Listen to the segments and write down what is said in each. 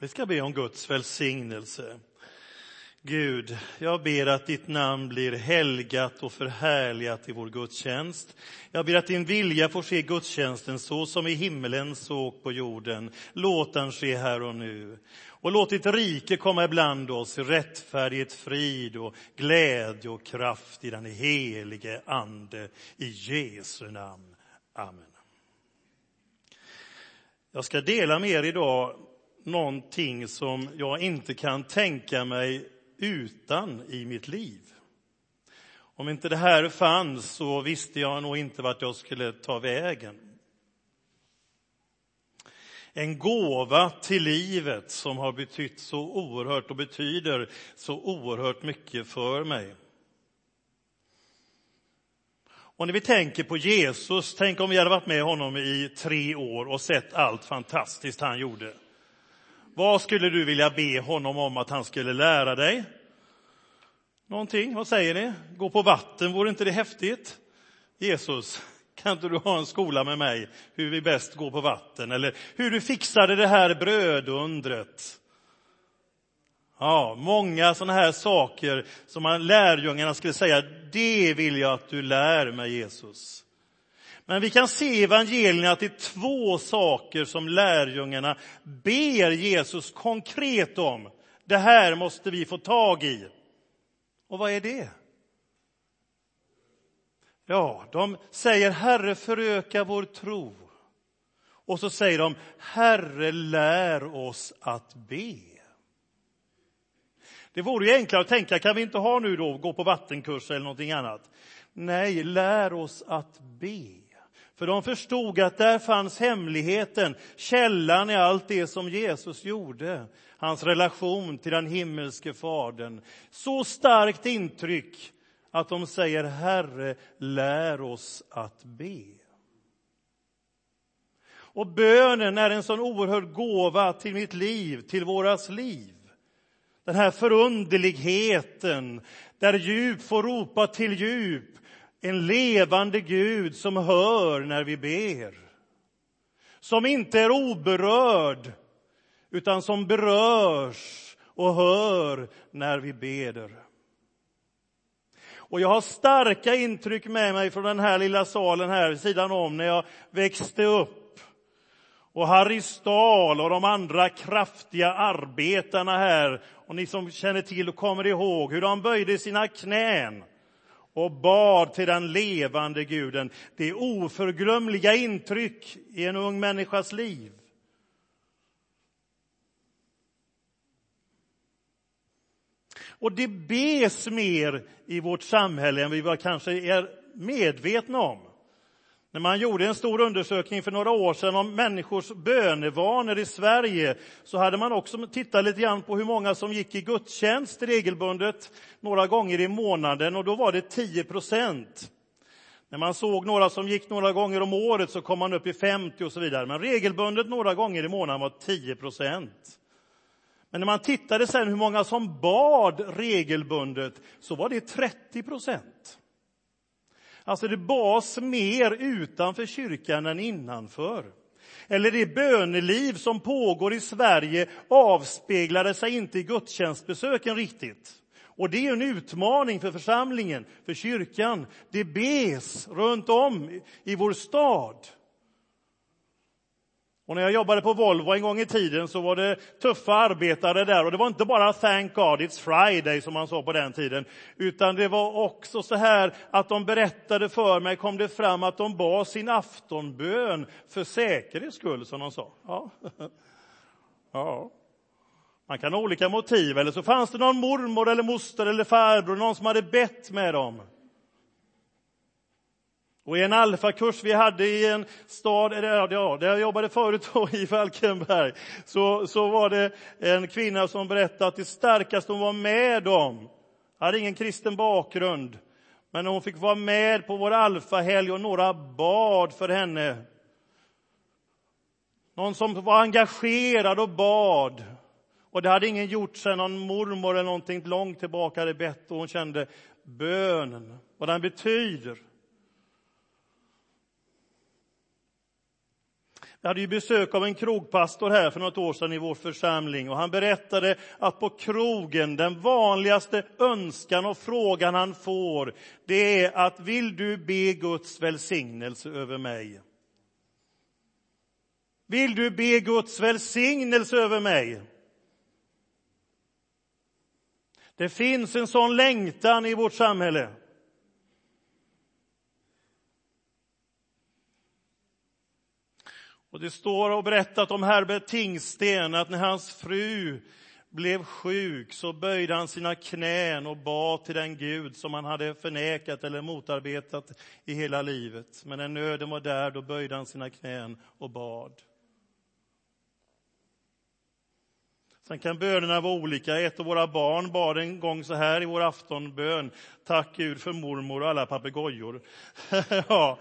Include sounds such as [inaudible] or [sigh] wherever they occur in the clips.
Vi ska be om Guds välsignelse. Gud, jag ber att ditt namn blir helgat och förhärligat i vår gudstjänst. Jag ber att din vilja får ske gudstjänsten så som i himmelen så på jorden. Låt den ske här och nu. Och låt ditt rike komma ibland oss i rättfärdighet, frid och glädje och kraft i den helige Ande. I Jesu namn. Amen. Jag ska dela med er idag någonting som jag inte kan tänka mig utan i mitt liv. Om inte det här fanns så visste jag nog inte vart jag skulle ta vägen. En gåva till livet som har betytt så oerhört och betyder så oerhört mycket för mig. Och när vi tänker på Jesus, tänk om vi hade varit med honom i tre år och sett allt fantastiskt han gjorde. Vad skulle du vilja be honom om att han skulle lära dig? Någonting, vad säger ni? Gå på vatten, vore inte det häftigt? Jesus, kan inte du ha en skola med mig hur vi bäst går på vatten? Eller hur du fixade det här brödundret? Ja, många sådana här saker som man lärjungarna skulle säga, det vill jag att du lär mig Jesus. Men vi kan se i evangelierna att det är två saker som lärjungarna ber Jesus konkret om. Det här måste vi få tag i. Och vad är det? Ja, de säger Herre föröka vår tro. Och så säger de Herre lär oss att be. Det vore ju enklare att tänka, kan vi inte ha nu då, gå på vattenkurs eller någonting annat? Nej, lär oss att be. För de förstod att där fanns hemligheten, källan i allt det som Jesus gjorde. Hans relation till den himmelske Fadern. Så starkt intryck att de säger Herre, lär oss att be. Och bönen är en sån oerhörd gåva till mitt liv, till våras liv. Den här förunderligheten, där djup får ropa till djup, en levande Gud som hör när vi ber. Som inte är oberörd, utan som berörs och hör när vi ber. Och jag har starka intryck med mig från den här lilla salen här vid sidan om när jag växte upp. Och Harry Stahl och de andra kraftiga arbetarna här, och ni som känner till och kommer ihåg hur de böjde sina knän och bad till den levande guden. Det är oförglömliga intryck i en ung människas liv. Och det bes mer i vårt samhälle än vi kanske är medvetna om. När man gjorde en stor undersökning för några år sedan om människors bönevanor i Sverige så hade man också tittat lite grann på hur många som gick i gudstjänst regelbundet några gånger i månaden och då var det 10 procent. När man såg några som gick några gånger om året så kom man upp i 50 och så vidare. Men regelbundet några gånger i månaden var 10 procent. Men när man tittade sen hur många som bad regelbundet så var det 30 procent. Alltså det bas mer utanför kyrkan än innanför. Eller det böneliv som pågår i Sverige avspeglade sig inte i gudstjänstbesöken riktigt. Och det är en utmaning för församlingen, för kyrkan. Det bes runt om i vår stad. Och när jag jobbade på Volvo en gång i tiden så var det tuffa arbetare där och det var inte bara thank God it's Friday som man sa på den tiden, utan det var också så här att de berättade för mig, kom det fram att de bad sin aftonbön för säkerhets skull, som de sa. Ja. [laughs] ja. Man kan ha olika motiv, eller så fanns det någon mormor eller moster eller farbror, någon som hade bett med dem. Och i en alfakurs vi hade i en stad, ja, där jag jobbade förut då, i Falkenberg, så, så var det en kvinna som berättade att det starkaste hon var med om, hade ingen kristen bakgrund, men hon fick vara med på vår alfahelg och några bad för henne. Någon som var engagerad och bad. Och det hade ingen gjort sedan någon mormor eller någonting långt tillbaka hade bett och hon kände bönen, vad den betyder. Vi hade ju besök av en krogpastor här för något år sedan i vår församling och han berättade att på krogen, den vanligaste önskan och frågan han får, det är att vill du be Guds välsignelse över mig? Vill du be Guds välsignelse över mig? Det finns en sån längtan i vårt samhälle. Och det står och berättat om Herbert Tingsten att när hans fru blev sjuk så böjde han sina knän och bad till den Gud som han hade förnekat eller motarbetat i hela livet. Men när nöden var där, då böjde han sina knän och bad. Sen kan bönerna vara olika. Ett av våra barn bad en gång så här i vår aftonbön. Tack Gud för mormor och alla papegojor. [laughs] ja,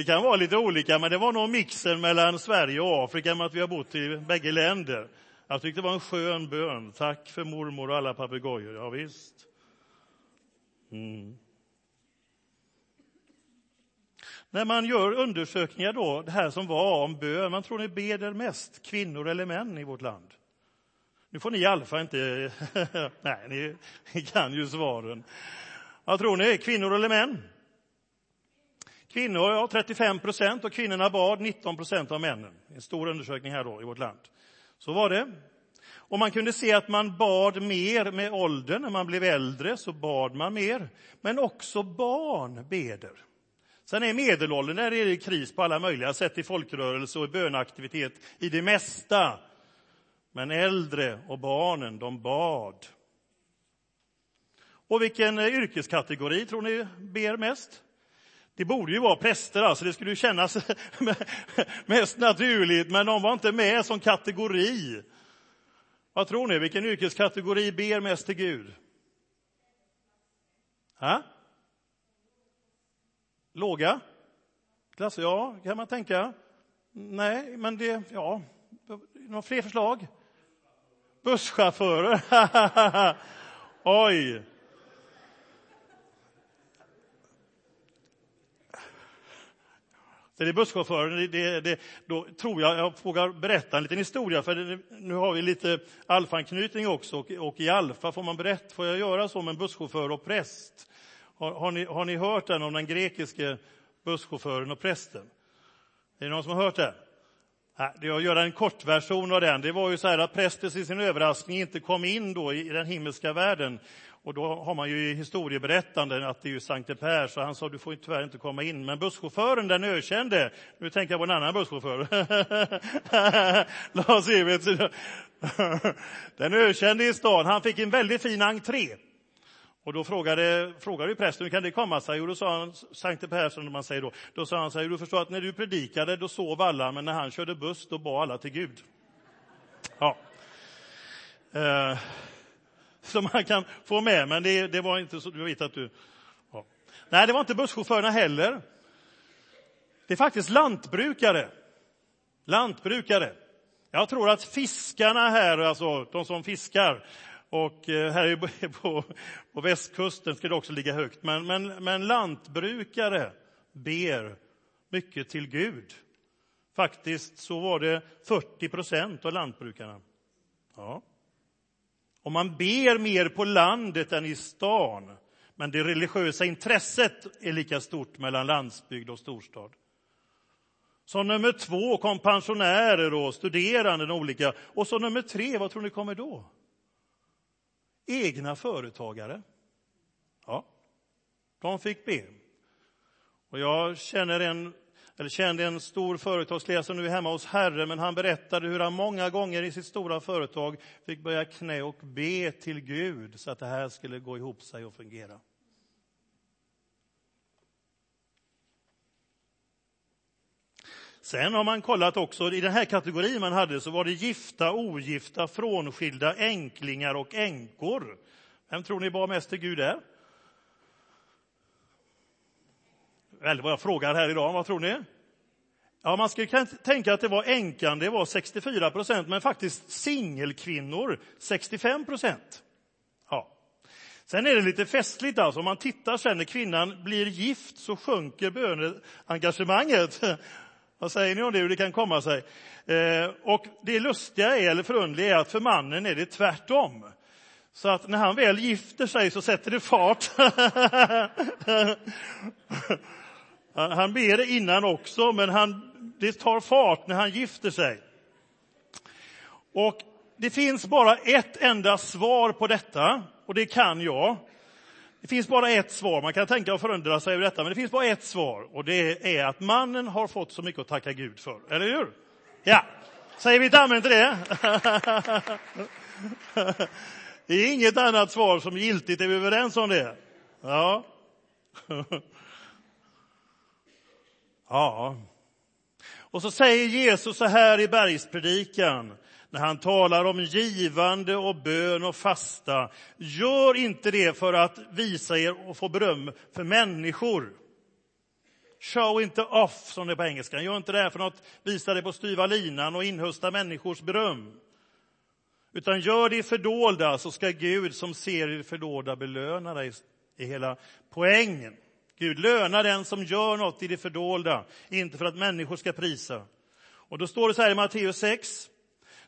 det kan vara lite olika, men det var nog mixen mellan Sverige och Afrika med att vi har bott i bägge länder. Jag tyckte det var en skön bön. Tack för mormor och alla papegojor. Ja, visst. Mm. När man gör undersökningar då, det här som var om bön, man tror ni beder mest, kvinnor eller män i vårt land? Nu får ni i alla fall inte... [laughs] Nej, ni, ni kan ju svaren. Vad tror ni, kvinnor eller män? Kvinnor, ja, 35 procent, och kvinnorna bad 19 procent av männen. En stor undersökning här då i vårt land. Så var det. Och man kunde se att man bad mer med åldern. När man blev äldre så bad man mer. Men också barn beder. Sen är medelåldern, där är det kris på alla möjliga sätt i folkrörelse och i bönaktivitet i det mesta. Men äldre och barnen, de bad. Och vilken eh, yrkeskategori tror ni ber mest? Det borde ju vara präster, alltså det skulle ju kännas [laughs] mest naturligt, men de var inte med som kategori. Vad tror ni, vilken yrkeskategori ber mest till Gud? Ha? Låga? Klass, ja, kan man tänka. Nej, men det, ja, några fler förslag? Busschaufförer. [laughs] Oj! Det är busschauffören, det, det, då tror jag jag vågar berätta en liten historia, för det, nu har vi lite alfanknytning också, och, och, i alfa får man berätta, får jag göra så med en busschaufför och präst? Har, har, ni, har ni hört den om den grekiske busschauffören och prästen? Är det någon som har hört den? Jag gör en kortversion av den. Det var ju så här att prästen i sin överraskning inte kom in då i den himmelska världen. Och då har man ju i historieberättanden att det är ju Sankte Per, så han sa du får tyvärr inte komma in. Men busschauffören, den ökände, nu tänker jag på en annan busschaufför, [laughs] Lars Evets, [laughs] den ökände i stan, han fick en väldigt fin entré. Och då frågade, frågade prästen hur kan det komma sig? Och då sa han, Sankte Persson, man säger då, då sa han så här, du förstår att när du predikade då sov alla, men när han körde buss då bad alla till Gud. Ja. Eh, som man kan få med, men det, det var inte så, du vet att du... Ja. Nej, det var inte busschaufförerna heller. Det är faktiskt lantbrukare. Lantbrukare. Jag tror att fiskarna här, alltså de som fiskar, och eh, här [laughs] på, på västkusten ska det också ligga högt. Men, men, men lantbrukare ber mycket till Gud. Faktiskt så var det 40 procent av lantbrukarna. Ja. Och man ber mer på landet än i stan. Men det religiösa intresset är lika stort mellan landsbygd och storstad. Som nummer två kom pensionärer och studerande olika. Och som nummer tre, vad tror ni kommer då? egna företagare. Ja, de fick be. Och jag känner en, eller kände en stor företagsledare som nu är hemma hos Herren, men han berättade hur han många gånger i sitt stora företag fick börja knä och be till Gud så att det här skulle gå ihop sig och fungera. Sen har man kollat också, i den här kategorin man hade så var det gifta, ogifta, frånskilda, änklingar och änkor. Vem tror ni bad mest till Gud där? Eller vad jag frågar här idag, vad tror ni? Ja, man skulle kunna tänka att det var änkan, det var 64 procent, men faktiskt singelkvinnor 65 procent. Ja. Sen är det lite festligt, alltså. om man tittar sen när kvinnan blir gift så sjunker böneengagemanget [laughs] Vad säger ni om det, hur det kan komma sig? Eh, och det lustiga är, eller förundliga är att för mannen är det tvärtom. Så att när han väl gifter sig så sätter det fart. [laughs] han ber det innan också, men han, det tar fart när han gifter sig. Och det finns bara ett enda svar på detta, och det kan jag. Det finns bara ett svar, man kan tänka och förundra sig över detta, men det finns bara ett svar och det är att mannen har fått så mycket att tacka Gud för, eller hur? Ja, säger vi ett amen till det? [laughs] Det är inget annat svar som är giltigt, är vi överens om det? Ja. [laughs] Ja. Och så säger Jesus så här i bergspredikan, när han talar om givande och bön och fasta. Gör inte det för att visa er och få beröm för människor. Show inte off, som det är på engelska. Gör inte det för att visa det på styva linan och inhösta människors beröm. Utan gör det i fördolda, så ska Gud som ser det fördolda belöna dig, i hela poängen. Gud lönar den som gör något i det fördolda, inte för att människor ska prisa. Och då står det så här i Matteus 6.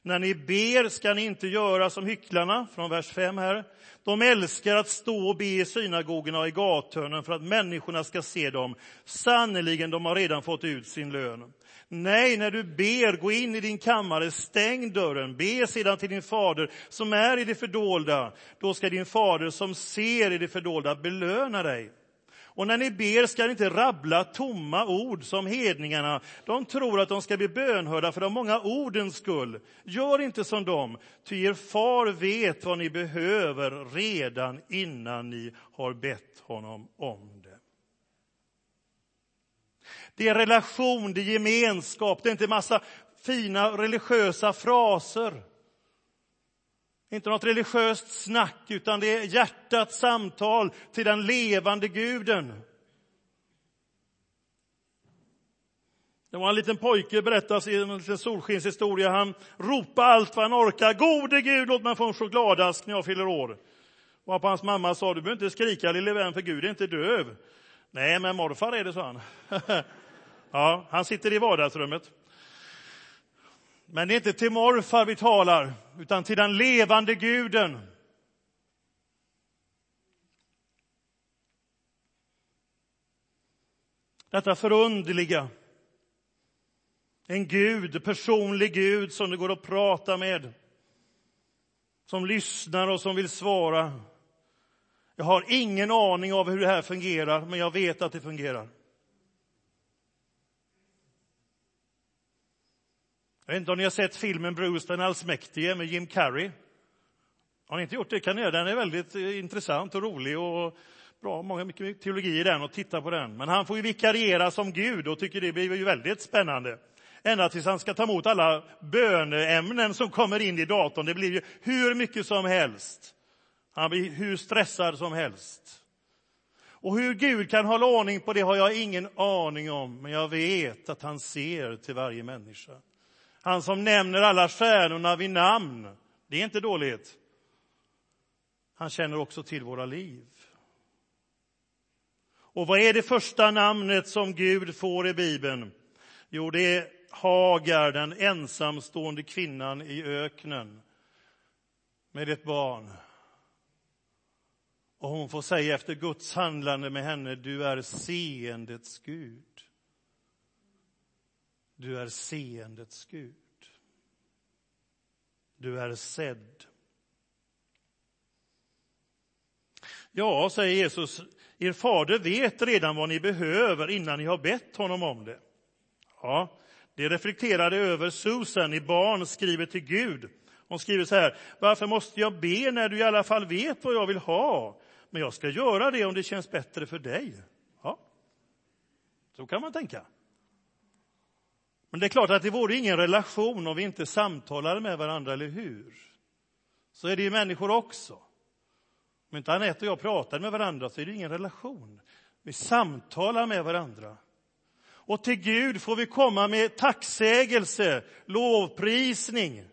När ni ber ska ni inte göra som hycklarna, från vers 5 här. De älskar att stå och be i synagogorna och i gathörnen för att människorna ska se dem. Sannerligen, de har redan fått ut sin lön. Nej, när du ber, gå in i din kammare, stäng dörren, be sedan till din fader som är i det fördolda. Då ska din fader som ser i det fördolda belöna dig. Och när ni ber ska ni inte rabbla tomma ord som hedningarna. De tror att de ska bli bönhörda för de många ordens skull. Gör inte som dem, ty er far vet vad ni behöver redan innan ni har bett honom om det. Det är relation, det är gemenskap, det är inte massa fina religiösa fraser. Inte något religiöst snack, utan det är hjärtats samtal till den levande guden. Det var en liten pojke, berättas i en liten solskenshistoria. Han ropade allt vad han orkade. Gode Gud, låt mig få en chokladask när jag fyller år. Och på hans mamma sa, du behöver inte skrika lille vän, för Gud är inte döv. Nej, men morfar är det, sa han. [laughs] ja, han sitter i vardagsrummet. Men det är inte till morfar vi talar, utan till den levande guden. Detta förundliga. En Gud, personlig Gud som det går att prata med. Som lyssnar och som vill svara. Jag har ingen aning av hur det här fungerar, men jag vet att det fungerar. Jag vet inte om ni har sett filmen Bruce den allsmäktige med Jim Carrey. Har ni inte gjort det kan ni göra. Den är väldigt eh, intressant och rolig och bra, många mycket teologi i den och titta på den. Men han får ju vikariera som Gud och tycker det blir ju väldigt spännande. Ända tills han ska ta emot alla böneämnen som kommer in i datorn. Det blir ju hur mycket som helst. Han blir hur stressad som helst. Och hur Gud kan hålla ordning på det har jag ingen aning om, men jag vet att han ser till varje människa. Han som nämner alla stjärnorna vid namn. Det är inte dåligt. Han känner också till våra liv. Och vad är det första namnet som Gud får i Bibeln? Jo, det är Hagar, den ensamstående kvinnan i öknen med ett barn. Och hon får säga efter Guds handlande med henne, du är seendets Gud. Du är seendets Gud. Du är sedd. Ja, säger Jesus, er fader vet redan vad ni behöver innan ni har bett honom om det. Ja, det reflekterade över Susan i Barn skriver till Gud. Hon skriver så här, varför måste jag be när du i alla fall vet vad jag vill ha? Men jag ska göra det om det känns bättre för dig. Ja, så kan man tänka. Men det är klart att det vore ingen relation om vi inte samtalade med varandra, eller hur? Så är det ju människor också. Om inte Anette och jag pratar med varandra så är det ingen relation. Vi samtalar med varandra. Och till Gud får vi komma med tacksägelse, lovprisning.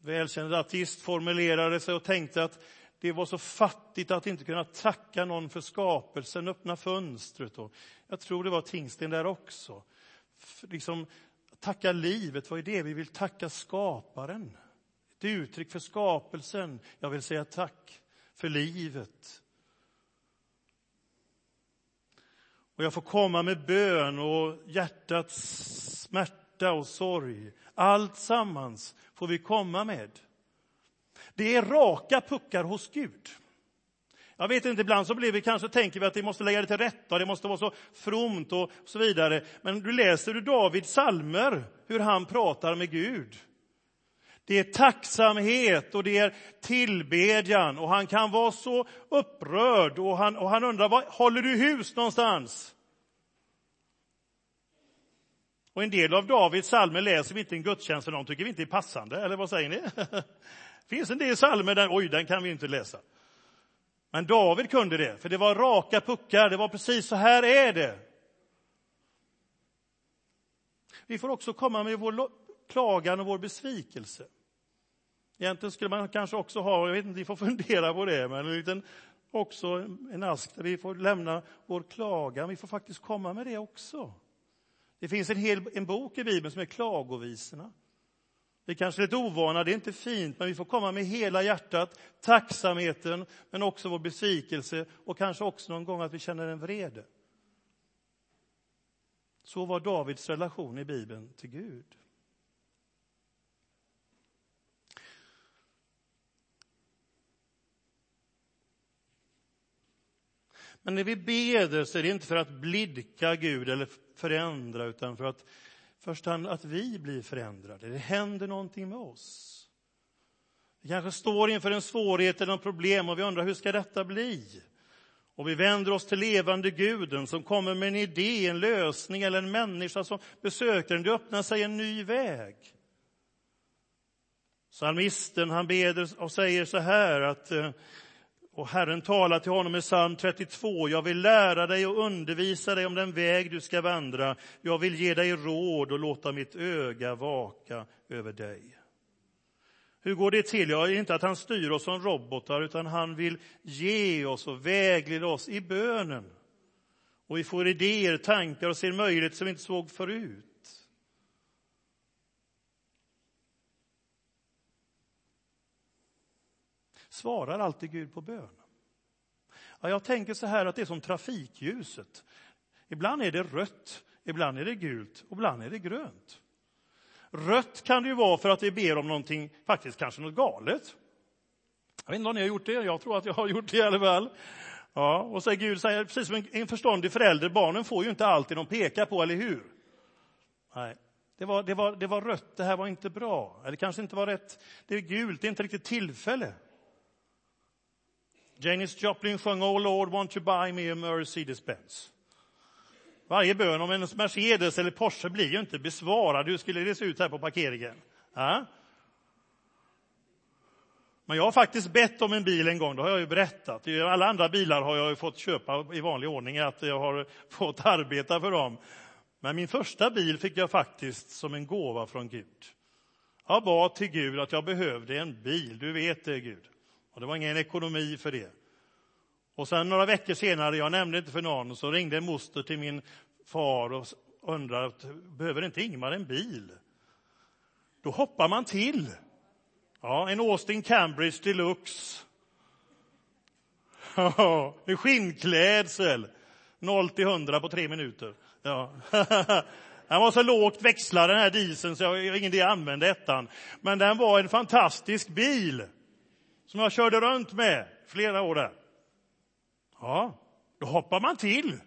Välkänd artist formulerade sig och tänkte att det var så fattigt att inte kunna tacka någon för skapelsen, öppna fönstret. Och jag tror det var Tingsten där också. Liksom, tacka livet, vad är det? Vi vill tacka skaparen. Ett uttryck för skapelsen. Jag vill säga tack för livet. Och jag får komma med bön och hjärtats smärta och sorg. Allt sammans får vi komma med. Det är raka puckar hos Gud. Jag vet inte, ibland så blir vi kanske tänker vi att vi måste lägga det till rätta, det måste vara så fromt och så vidare. Men du läser du Davids salmer hur han pratar med Gud. Det är tacksamhet och det är tillbedjan och han kan vara så upprörd och han, och han undrar, var håller du hus någonstans? Och en del av Davids salmer läser vi inte i en gudstjänst för de tycker vi inte är passande, eller vad säger ni? [laughs] Det finns en del salmer där, oj, den kan vi inte läsa. Men David kunde det, för det var raka puckar, det var precis så här är det. Vi får också komma med vår klagan och vår besvikelse. Egentligen skulle man kanske också ha, jag vet inte, vi får [laughs] fundera på det, men en liten, också en ask där vi får lämna vår klagan. Vi får faktiskt komma med det också. Det finns en, hel, en bok i Bibeln som är Klagovisorna. Vi är kanske är lite ovana, det är inte fint, men vi får komma med hela hjärtat, tacksamheten, men också vår besvikelse och kanske också någon gång att vi känner en vrede. Så var Davids relation i Bibeln till Gud. Men när vi ber så är det inte för att blidka Gud eller förändra, utan för att först att vi blir förändrade. Det händer någonting med oss. Vi kanske står inför en svårighet eller ett problem och vi undrar hur ska detta bli? Och vi vänder oss till levande guden som kommer med en idé, en lösning eller en människa som besöker en. Det öppnar sig en ny väg. Psalmisten han beder och säger så här att eh, och Herren talar till honom i psalm 32. Jag vill lära dig och undervisa dig om den väg du ska vandra. Jag vill ge dig råd och låta mitt öga vaka över dig. Hur går det till? Ja, inte att han styr oss som robotar, utan han vill ge oss och vägleda oss i bönen. Och vi får idéer, tankar och ser möjligheter som vi inte såg förut. Svarar alltid Gud på bön? Ja, jag tänker så här att det är som trafikljuset. Ibland är det rött, ibland är det gult och ibland är det grönt. Rött kan det ju vara för att vi ber om någonting, faktiskt kanske något galet. Jag vet inte om ni har gjort det, jag tror att jag har gjort det i alla fall. Ja, och så Gud säger, precis som en förståndig förälder, barnen får ju inte alltid de pekar på, eller hur? Nej, det var, det, var, det var rött, det här var inte bra. Eller kanske inte var rätt, det är gult, det är inte riktigt tillfälle. Janis Joplin sjöng Oh Lord, won't you buy me a Mercedes-Benz? Varje bön om en Mercedes eller Porsche blir ju inte besvarad. Hur skulle det se ut här på parkeringen? Ja? Men jag har faktiskt bett om en bil en gång, det har jag ju berättat. Alla andra bilar har jag fått köpa i vanlig ordning, att jag har fått arbeta för dem. Men min första bil fick jag faktiskt som en gåva från Gud. Jag bad till Gud att jag behövde en bil, du vet det Gud. Och det var ingen ekonomi för det. Och sen några veckor senare, jag nämnde inte för någon, så ringde en moster till min far och undrade, behöver inte Ingmar en bil? Då hoppar man till. Ja, en Austin Cambridge Deluxe. [laughs] Ja, med skinnklädsel. 0 till 100 på tre minuter. Ja. [laughs] Den var så lågt växlad den här dieseln så jag har ingen idé att använda ettan. Men den var en fantastisk bil som jag körde runt med flera år där. Ja, då hoppar man till.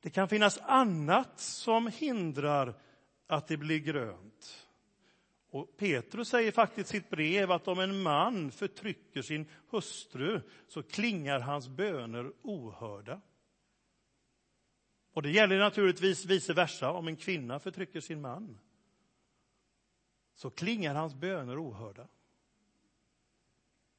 Det kan finnas annat som hindrar att det blir grönt. Och Petrus säger faktiskt i sitt brev att om en man förtrycker sin hustru så klingar hans böner ohörda. Och det gäller naturligtvis vice versa om en kvinna förtrycker sin man så klingar hans böner ohörda.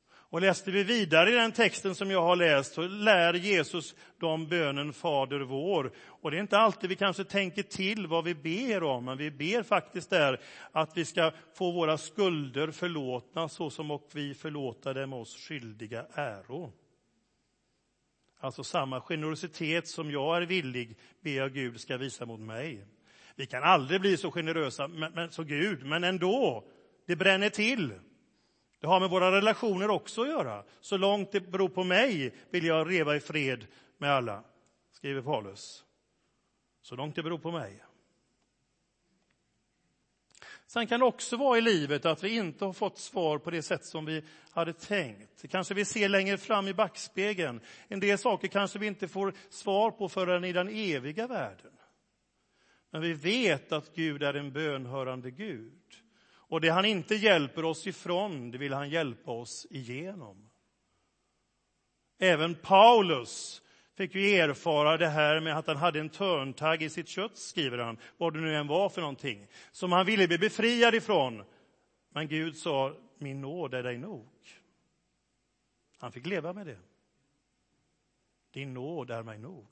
Och läste vi vidare i den texten som jag har läst så lär Jesus dem bönen Fader vår. Och det är inte alltid vi kanske tänker till vad vi ber om, men vi ber faktiskt där att vi ska få våra skulder förlåtna så som och vi förlåta dem oss skyldiga äro. Alltså samma generositet som jag är villig ber jag Gud ska visa mot mig. Vi kan aldrig bli så generösa men, men, så Gud, men ändå, det bränner till. Det har med våra relationer också att göra. Så långt det beror på mig vill jag leva i fred med alla, skriver Paulus. Så långt det beror på mig. Sen kan det också vara i livet att vi inte har fått svar på det sätt som vi hade tänkt. Det kanske vi ser längre fram i backspegeln. En del saker kanske vi inte får svar på förrän i den eviga världen. Men vi vet att Gud är en bönhörande Gud. Och det han inte hjälper oss ifrån, det vill han hjälpa oss igenom. Även Paulus fick ju erfara det här med att han hade en törntagg i sitt kött, skriver han, vad det nu än var för någonting, som han ville bli befriad ifrån. Men Gud sa, min nåd är dig nog. Han fick leva med det. Din nåd är mig nog.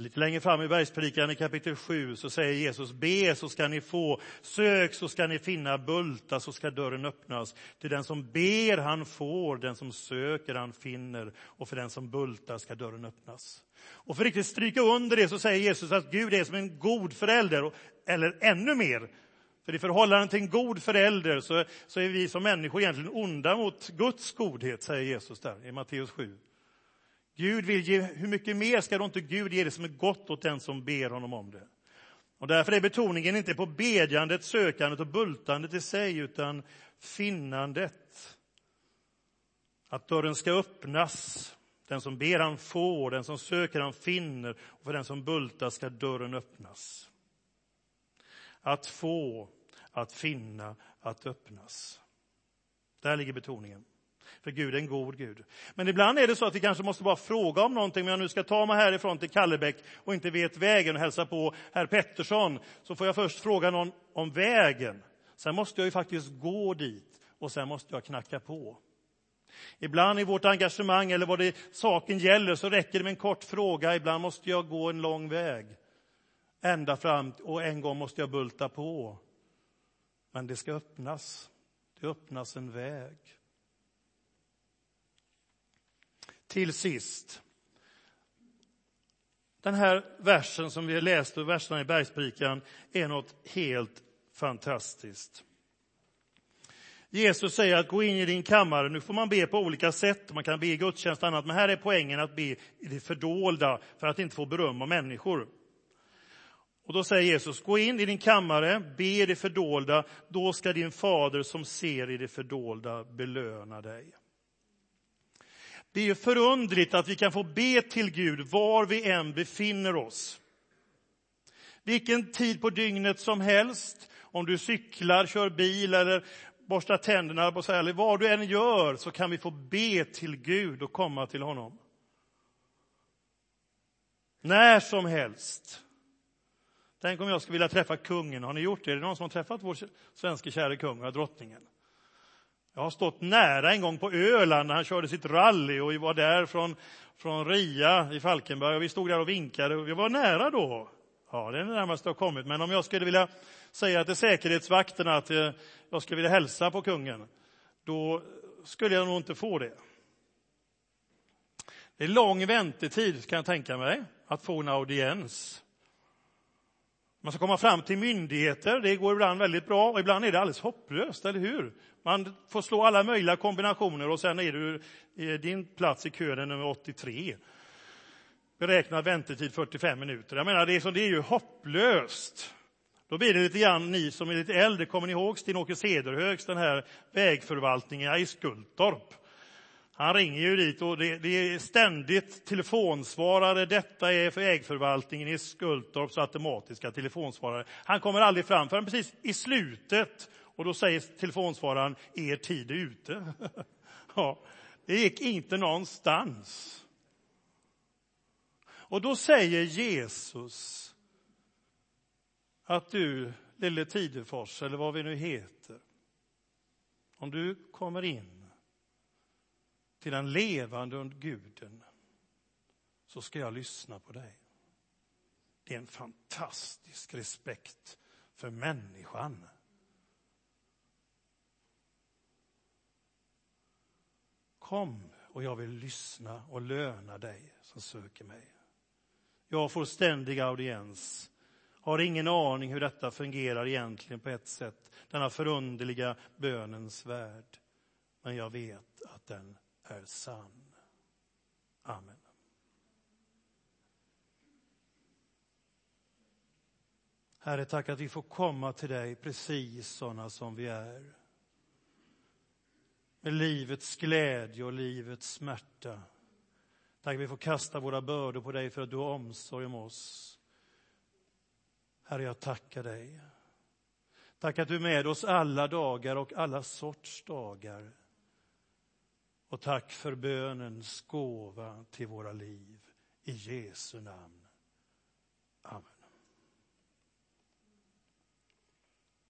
Lite längre fram i bergspredikan i kapitel 7 så säger Jesus, be så ska ni få, sök så ska ni finna, bulta så ska dörren öppnas. Till den som ber han får, den som söker han finner och för den som bultar ska dörren öppnas. Och för att riktigt stryka under det så säger Jesus att Gud är som en god förälder, eller ännu mer, för i förhållande till en god förälder så, så är vi som människor egentligen onda mot Guds godhet, säger Jesus där i Matteus 7. Gud vill ge, hur mycket mer ska då inte Gud ge det som är gott åt den som ber honom om det? Och därför är betoningen inte på bedjandet, sökandet och bultandet i sig, utan finnandet. Att dörren ska öppnas. Den som ber han får, den som söker han finner och för den som bultar ska dörren öppnas. Att få, att finna, att öppnas. Där ligger betoningen. För Gud är en god Gud. Men ibland är det så att vi kanske måste bara fråga om någonting. Om jag nu ska ta mig härifrån till Kallebäck och inte vet vägen och hälsa på herr Pettersson, så får jag först fråga någon om vägen. Sen måste jag ju faktiskt gå dit och sen måste jag knacka på. Ibland i vårt engagemang eller vad det saken gäller så räcker det med en kort fråga. Ibland måste jag gå en lång väg. Ända fram och en gång måste jag bulta på. Men det ska öppnas. Det öppnas en väg. Till sist. Den här versen som vi läste, verserna i bergspredikan, är något helt fantastiskt. Jesus säger att gå in i din kammare. Nu får man be på olika sätt. Man kan be i gudstjänst och annat, men här är poängen att be i det fördolda för att inte få beröm av människor. Och då säger Jesus, gå in i din kammare, be i det fördolda, då ska din fader som ser i det fördolda belöna dig. Det är ju förundligt att vi kan få be till Gud var vi än befinner oss. Vilken tid på dygnet som helst, om du cyklar, kör bil eller borstar tänderna, eller vad du än gör, så kan vi få be till Gud och komma till honom. När som helst. Tänk om jag skulle vilja träffa kungen. Har ni gjort det? Är det någon som har träffat vår svenska kära kung drottningen? Jag har stått nära en gång på Öland när han körde sitt rally och vi var där från, från Ria i Falkenberg och vi stod där och vinkade och vi var nära då. Ja, det är det närmaste jag har kommit. Men om jag skulle vilja säga till säkerhetsvakterna att eh, jag skulle vilja hälsa på kungen, då skulle jag nog inte få det. Det är lång väntetid kan jag tänka mig, att få en audiens. Man ska komma fram till myndigheter, det går ibland väldigt bra och ibland är det alldeles hopplöst, eller hur? Man får slå alla möjliga kombinationer och sen är du din plats i kön nummer 83. Beräknad väntetid 45 minuter. Jag menar, det är, så, det är ju hopplöst. Då blir det lite grann, ni som är lite äldre, kommer ni ihåg Sten-Åke Cederhögs, den här vägförvaltningen i Skultorp? Han ringer ju dit och det, det, är ständigt telefonsvarare. Detta är för vägförvaltningen i Skultorps automatiska telefonsvarare. Han kommer aldrig fram förrän precis i slutet och då säger telefonsvararen, er tid är ute. [laughs] ja, det gick inte någonstans. Och då säger Jesus att du Lille Tidefors eller vad vi nu heter. Om du kommer in till den levande guden så ska jag lyssna på dig. Det är en fantastisk respekt för människan. Kom och jag vill lyssna och löna dig som söker mig. Jag får ständig audiens. Har ingen aning hur detta fungerar egentligen på ett sätt, denna förunderliga bönens värld. Men jag vet att den är sann. Amen. Herre, tack att vi får komma till dig precis sådana som vi är. Med livets glädje och livets smärta. Tack att vi får kasta våra bördor på dig för att du har omsorg om oss. Herre, jag tackar dig. Tack att du är med oss alla dagar och alla sorts dagar. Och tack för bönens gåva till våra liv. I Jesu namn. Amen.